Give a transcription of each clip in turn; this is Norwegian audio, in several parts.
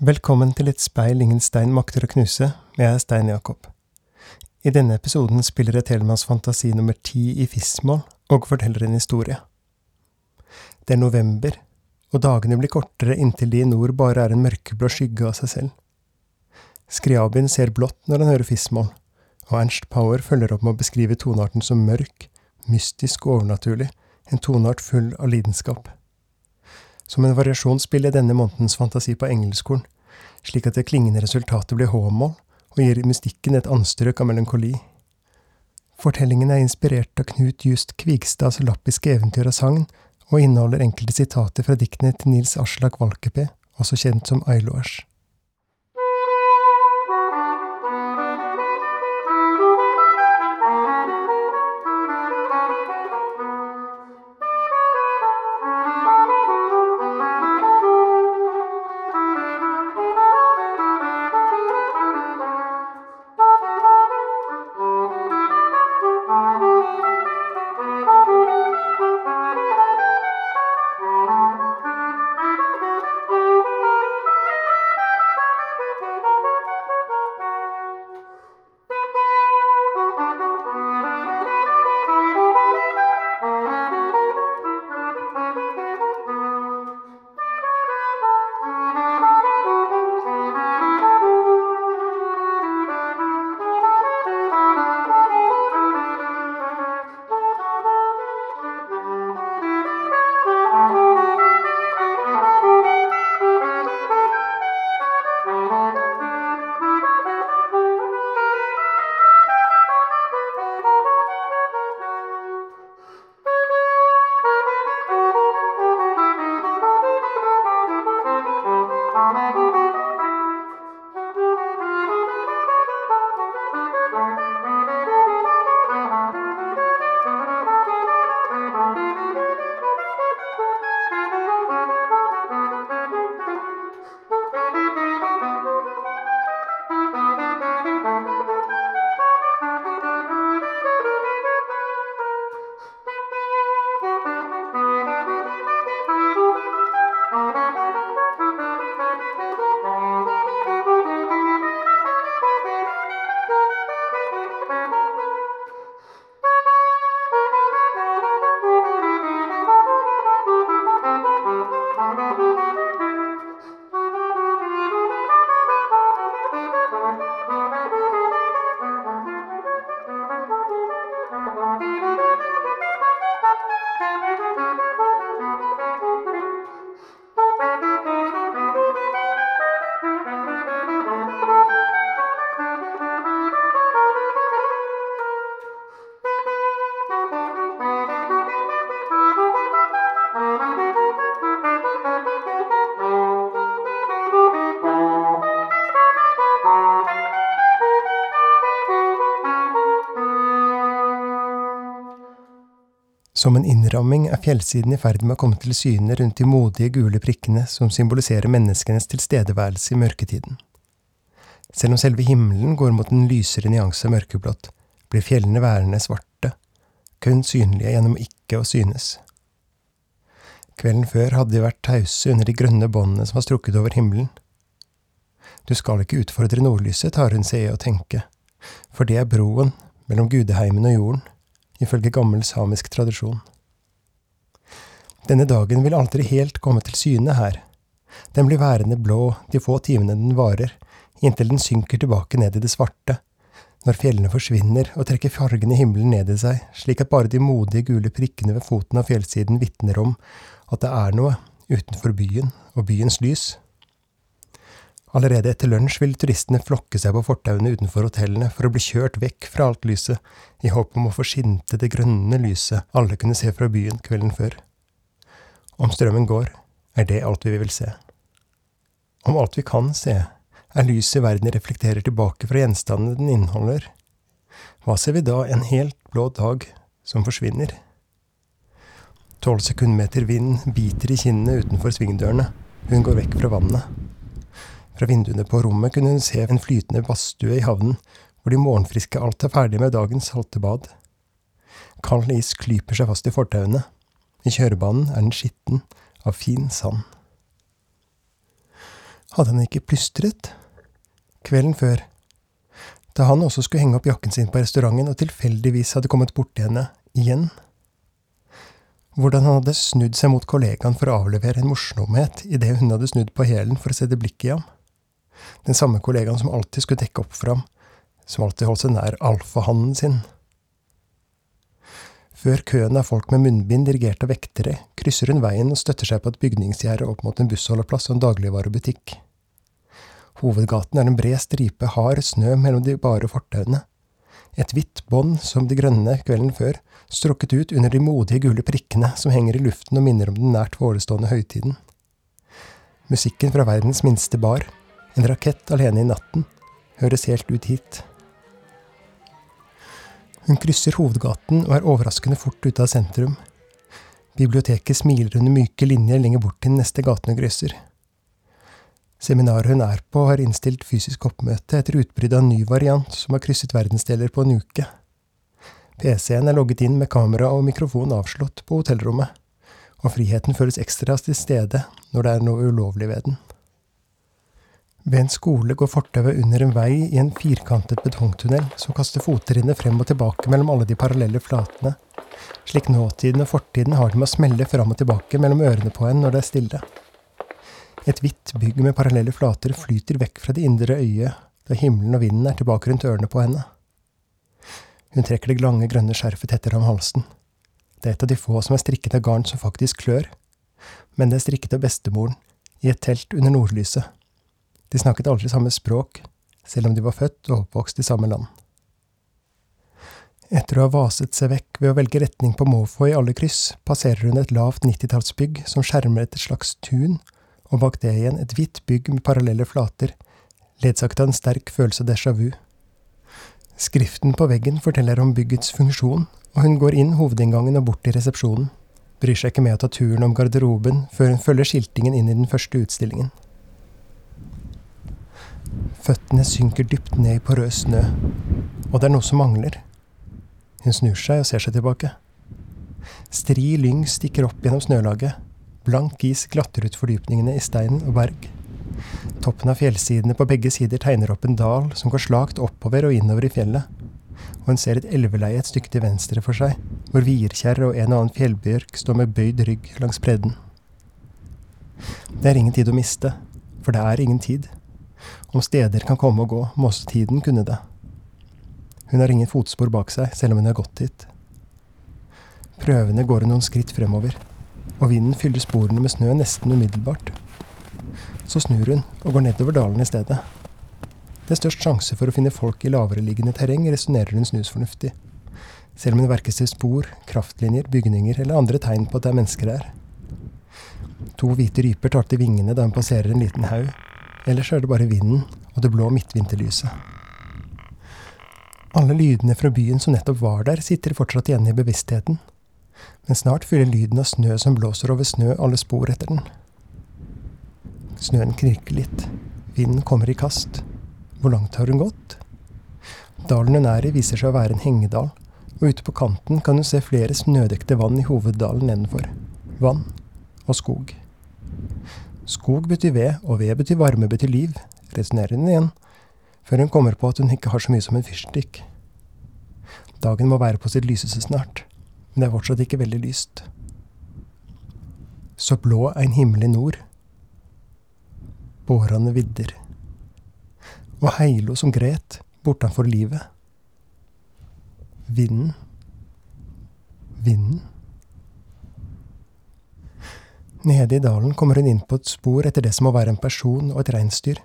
Velkommen til et speil ingen stein makter å knuse, jeg er Stein Jakob. I denne episoden spiller jeg Telemanns fantasi nummer ti i FIS-mål og forteller en historie. Det er november, og dagene blir kortere inntil de i nord bare er en mørkeblå skygge av seg selv. Skriabin ser blått når han hører Fismål, og Ernst Power følger opp med å beskrive tonearten som mørk, mystisk og overnaturlig, en toneart full av lidenskap. Som en variasjon spiller denne månedens fantasi på engelskkorn, slik at det klingende resultatet blir H-moll og gir mystikken et anstrøk av melankoli. Fortellingen er inspirert av Knut Just Kvigstads lappiske eventyr og sagn, og inneholder enkelte sitater fra diktene til Nils Aslak Valkeapää, også kjent som Ailoers. Som en innramming er fjellsiden i ferd med å komme til syne rundt de modige gule prikkene som symboliserer menneskenes tilstedeværelse i mørketiden. Selv om selve himmelen går mot en lysere nyanse av mørkeblått, blir fjellene værende svarte, kun synlige gjennom ikke å synes. Kvelden før hadde de vært tause under de grønne båndene som var strukket over himmelen. Du skal ikke utfordre nordlyset, tar hun seg i å tenke, for det er broen mellom gudeheimen og jorden ifølge gammel samisk tradisjon. Denne dagen vil aldri helt komme til syne her. Den blir værende blå de få timene den varer, inntil den synker tilbake ned i det svarte, når fjellene forsvinner og trekker fargene i himmelen ned i seg, slik at bare de modige gule prikkene ved foten av fjellsiden vitner om at det er noe utenfor byen og byens lys. Allerede etter lunsj vil turistene flokke seg på fortauene utenfor hotellene for å bli kjørt vekk fra alt lyset, i håp om å få skinte det grønne lyset alle kunne se fra byen kvelden før. Om strømmen går, er det alt vi vil se. Om alt vi kan se, er lyset verden reflekterer tilbake fra gjenstandene den inneholder. Hva ser vi da en helt blå dag som forsvinner? Tolv sekundmeter vind biter i kinnene utenfor svingdørene, hun går vekk fra vannet. Fra vinduene på rommet kunne hun se en flytende badstue i havnen, hvor de morgenfriske alt er ferdig med dagens salte bad. Kald is klyper seg fast i fortauene. I kjørebanen er den skitten av fin sand. Hadde han ikke plystret? Kvelden før, da han også skulle henge opp jakken sin på restauranten og tilfeldigvis hadde kommet borti henne, igjen. Hvordan han hadde snudd seg mot kollegaen for å avlevere en morsomhet idet hun hadde snudd på hælen for å sette blikket i ham. Den samme kollegaen som alltid skulle dekke opp for ham, som alltid holdt seg nær alfahannen sin. Før køen av folk med munnbind dirigert av vektere, krysser hun veien og støtter seg på et bygningsgjerde opp mot en bussholdeplass og en dagligvarebutikk. Hovedgaten er en bred stripe hard snø mellom de bare fortauene. Et hvitt bånd som de grønne kvelden før, strukket ut under de modige gule prikkene som henger i luften og minner om den nært forestående høytiden. Musikken fra verdens minste bar, en rakett alene i natten, høres helt ut hit. Hun krysser hovedgaten og er overraskende fort ute av sentrum. Biblioteket smiler under myke linjer lenger bort til neste gaten hun krysser. Seminaret hun er på, har innstilt fysisk oppmøte etter utbruddet av en ny variant som har krysset verdensdeler på en uke. PC-en er logget inn med kamera og mikrofon avslått på hotellrommet, og friheten føles ekstra til stede når det er noe ulovlig ved den. Ved en skole går fortauet under en vei i en firkantet betongtunnel som kaster fottrinnet frem og tilbake mellom alle de parallelle flatene, slik nåtiden og fortiden har det med å smelle fram og tilbake mellom ørene på en når det er stille. Et hvitt bygg med parallelle flater flyter vekk fra det indre øyet da himmelen og vinden er tilbake rundt ørene på henne. Hun trekker det lange, grønne skjerfet tettere om halsen. Det er et av de få som er strikket av garn som faktisk klør, men det er strikket av bestemoren, i et telt under nordlyset. De snakket aldri samme språk, selv om de var født og oppvokst i samme land. Etter å ha vaset seg vekk ved å velge retning på måfå i alle kryss, passerer hun et lavt nittitallsbygg som skjermer et slags tun og bak det igjen et hvitt bygg med parallelle flater, ledsaget av en sterk følelse av déjà vu. Skriften på veggen forteller om byggets funksjon, og hun går inn hovedinngangen og bort til resepsjonen, bryr seg ikke med å ta turen om garderoben før hun følger skiltingen inn i den første utstillingen. Føttene synker dypt ned i porøs snø, og det er noe som mangler. Hun snur seg og ser seg tilbake. Stri lyng stikker opp gjennom snølaget, Blank is glatter ut fordypningene i stein og berg. Toppen av fjellsidene på begge sider tegner opp en dal som går slakt oppover og innover i fjellet, og hun ser et elveleie et stykke til venstre for seg, hvor virkjerr og en og annen fjellbjørk står med bøyd rygg langs bredden. Det er ingen tid å miste, for det er ingen tid. Om steder kan komme og gå, må også tiden kunne det. Hun har ingen fotspor bak seg, selv om hun har gått hit. Prøvende går hun noen skritt fremover og vinden fyller sporene med snø nesten umiddelbart. Så snur hun og går nedover dalen i stedet. Det er størst sjanse for å finne folk i lavereliggende terreng, resonnerer hun snusfornuftig. Selv om hun verken ser spor, kraftlinjer, bygninger eller andre tegn på at det er mennesker der. To hvite ryper tar til vingene da hun passerer en liten haug. Ellers er det bare vinden og det blå midtvinterlyset. Alle lydene fra byen som nettopp var der, sitter fortsatt igjen i bevisstheten, men snart fyller lyden av snø som blåser over snø, alle spor etter den. Snøen knirker litt. Vinden kommer i kast. Hvor langt har hun gått? Dalen hun er i, viser seg å være en hengedal, og ute på kanten kan hun se flere snødekte vann i hoveddalen nedenfor. Vann og skog. Skog betyr ved, og ved betyr varme betyr liv, resonnerer hun igjen, før hun kommer på at hun ikke har så mye som en fyrstikk. Dagen må være på sitt lyseste snart men det er fortsatt ikke veldig lyst. Så blå er en himmel i nord. Bårane vidder. Og Heilo som gret bortanfor livet. Vinden. Vinden. Nede i dalen kommer hun inn på et spor etter det som må være en person og et reinsdyr.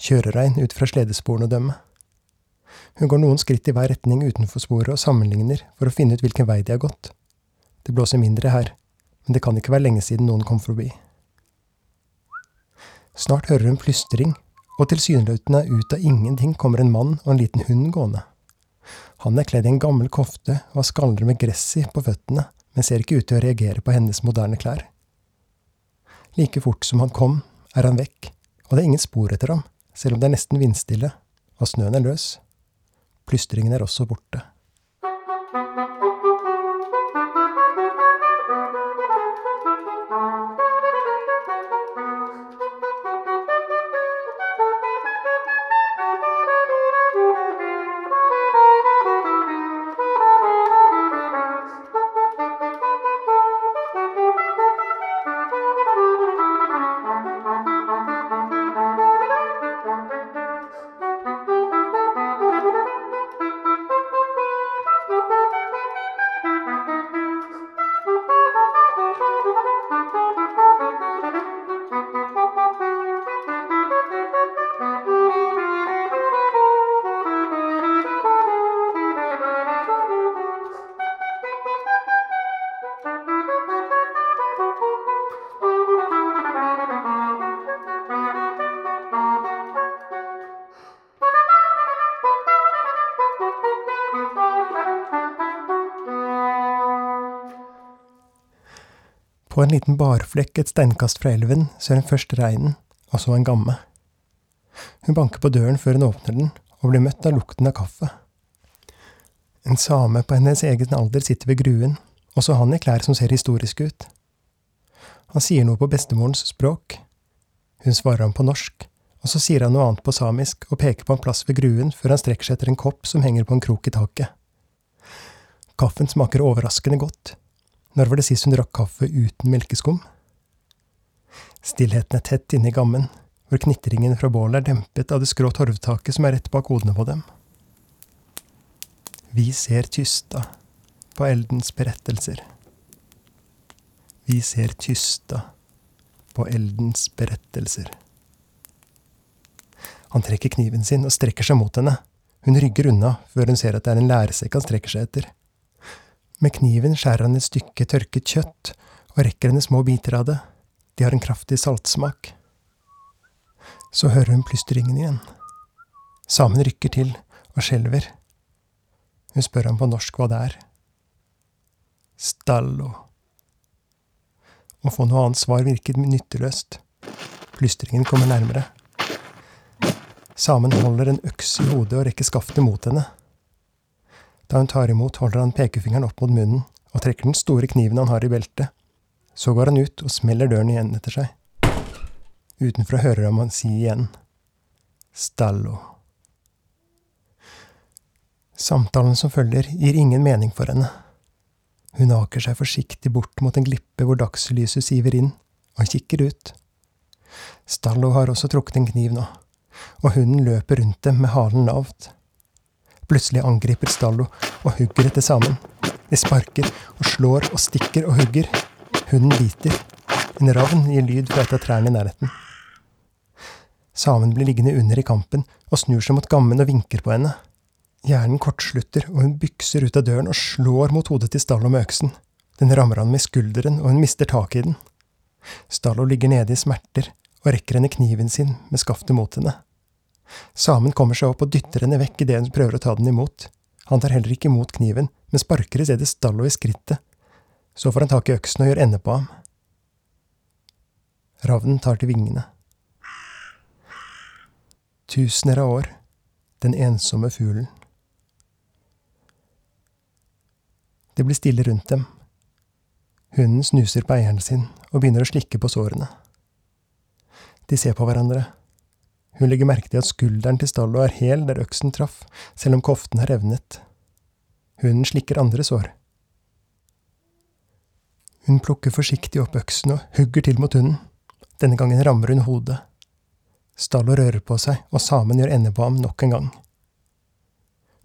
Kjørerein ut fra sledesporene å dømme. Hun går noen skritt i hver retning utenfor sporet og sammenligner for å finne ut hvilken vei de har gått. Det blåser mindre her, men det kan ikke være lenge siden noen kom forbi. Snart hører hun plystring, og tilsynelatende ut av ingenting kommer en mann og en liten hund gående. Han er kledd i en gammel kofte og har skaller med gress i på føttene, men ser ikke ut til å reagere på hennes moderne klær. Like fort som han kom, er han vekk, og det er ingen spor etter ham, selv om det er nesten vindstille, og snøen er løs. Plystringen er også borte. På en liten barflekk et steinkast fra elven ser hun først reinen, og så en gamme. Hun banker på døren før hun åpner den, og blir møtt av lukten av kaffe. En same på hennes egen alder sitter ved gruen, også han i klær som ser historiske ut. Han sier noe på bestemorens språk. Hun svarer ham på norsk, og så sier han noe annet på samisk og peker på en plass ved gruen før han strekker seg etter en kopp som henger på en krok i taket. Kaffen smaker overraskende godt. Når var det sist hun drakk kaffe uten melkeskum? Stillheten er tett inne i gammen, hvor knitringen fra bålet er dempet av det skrå torvtaket som er rett bak hodene på dem. Vi ser tysta på eldens berettelser. Vi ser tysta på eldens berettelser. Han trekker kniven sin og strekker seg mot henne. Hun rygger unna før hun ser at det er en læresekk han strekker seg etter. Med kniven skjærer han et stykke tørket kjøtt og rekker henne små biter av det. De har en kraftig saltsmak. Så hører hun plystringen igjen. Samen rykker til og skjelver. Hun spør ham på norsk hva det er. Stallo. Å få noe annet svar virket nytteløst. Plystringen kommer nærmere. Samen holder en øks i hodet og rekker skaftet mot henne. Da hun tar imot, holder han pekefingeren opp mot munnen og trekker den store kniven han har i beltet. Så går han ut og smeller døren igjen etter seg. Utenfra hører han ham si igjen Stallo. Samtalen som følger, gir ingen mening for henne. Hun aker seg forsiktig bort mot en glippe hvor dagslyset siver inn, og kikker ut. Stallo har også trukket en kniv nå og hunden løper rundt dem med halen lavt. Plutselig angriper Stallo og hugger etter samen. De sparker og slår og stikker og hugger. Hunden biter. En ravn gir lyd fra et av trærne i nærheten. Samen blir liggende under i kampen og snur seg mot gammen og vinker på henne. Hjernen kortslutter, og hun bykser ut av døren og slår mot hodet til Stallo med øksen. Den rammer han med skulderen, og hun mister taket i den. Stallo ligger nede i smerter og rekker henne kniven sin med skaftet mot henne. Samen kommer seg opp og dytter henne vekk idet hun prøver å ta den imot. Han tar heller ikke imot kniven, men sparker i stedet Stallo i skrittet. Så får han tak i øksen og gjør ende på ham. Ravnen tar til vingene. Tusener av år, den ensomme fuglen. Det blir stille rundt dem. Hunden snuser på eieren sin og begynner å slikke på sårene. De ser på hverandre. Hun legger merke til at skulderen til Stallo er hel der øksen traff, selv om koften har revnet. Hunden slikker andre sår. Hun plukker forsiktig opp øksen og hugger til mot hunden. Denne gangen rammer hun hodet. Stallo rører på seg, og samen gjør ende på ham nok en gang.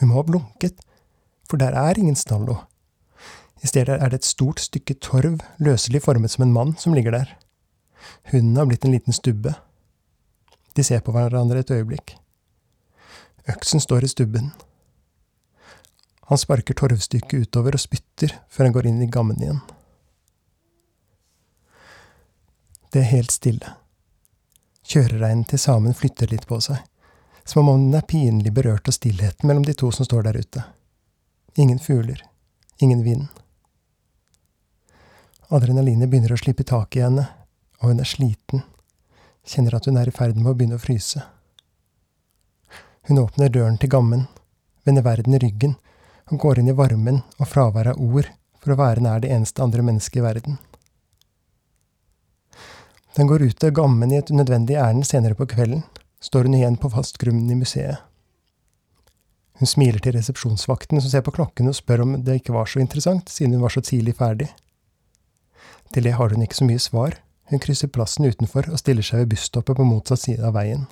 Hun må ha blunket, for der er ingen Stallo. I stedet er det et stort stykke torv, løselig formet som en mann, som ligger der. Hunden har blitt en liten stubbe. De ser på hverandre et øyeblikk. Øksen står i stubben. Han sparker torvstykket utover og spytter før han går inn i gammen igjen. Det er helt stille. Kjørereinen til samen flytter litt på seg, som om den er pinlig berørt av stillheten mellom de to som står der ute. Ingen fugler, ingen vind. Adrenalinet begynner å slippe tak i henne, og hun er sliten kjenner at hun er i ferd med å begynne å fryse. Hun åpner døren til gammen, vender verden i ryggen og går inn i varmen og fraværet av ord for å være nær det eneste andre mennesket i verden. Den går ut av gammen i et unødvendig ærend senere på kvelden, står hun igjen på fast grunn i museet. Hun smiler til resepsjonsvakten som ser på klokken og spør om det ikke var så interessant, siden hun var så tidlig ferdig. Til det har hun ikke så mye svar, hun krysser plassen utenfor og stiller seg ved busstoppet på motsatt side av veien.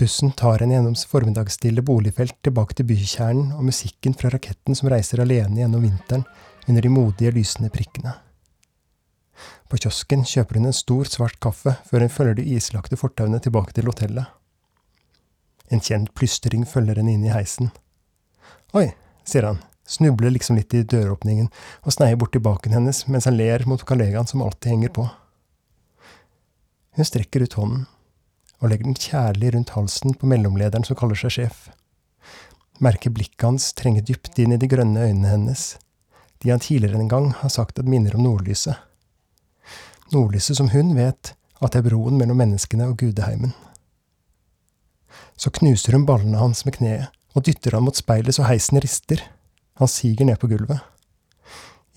Bussen tar henne gjennom formiddagsstille boligfelt tilbake til bykjernen og musikken fra raketten som reiser alene gjennom vinteren under de modige, lysende prikkene. På kiosken kjøper hun en stor, svart kaffe før hun følger de islagte fortauene tilbake til hotellet. En kjent plystring følger henne inn i heisen. Oi, sier han, snubler liksom litt i døråpningen og sneier bort til baken hennes mens han ler mot kollegaen som alltid henger på. Hun strekker ut hånden og legger den kjærlig rundt halsen på mellomlederen som kaller seg sjef. Merker blikket hans trenge dypt inn i de grønne øynene hennes, de han tidligere en gang har sagt at minner om nordlyset. Nordlyset som hun vet at er broen mellom menneskene og gudeheimen. Så knuser hun ballene hans med kneet og dytter han mot speilet så heisen rister. Han siger ned på gulvet.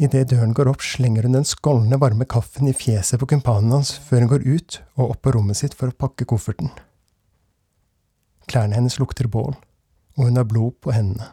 Idet døren går opp, slenger hun den skålne, varme kaffen i fjeset på kumpanen hans før hun går ut og opp på rommet sitt for å pakke kofferten. Klærne hennes lukter bål, og hun har blod på hendene.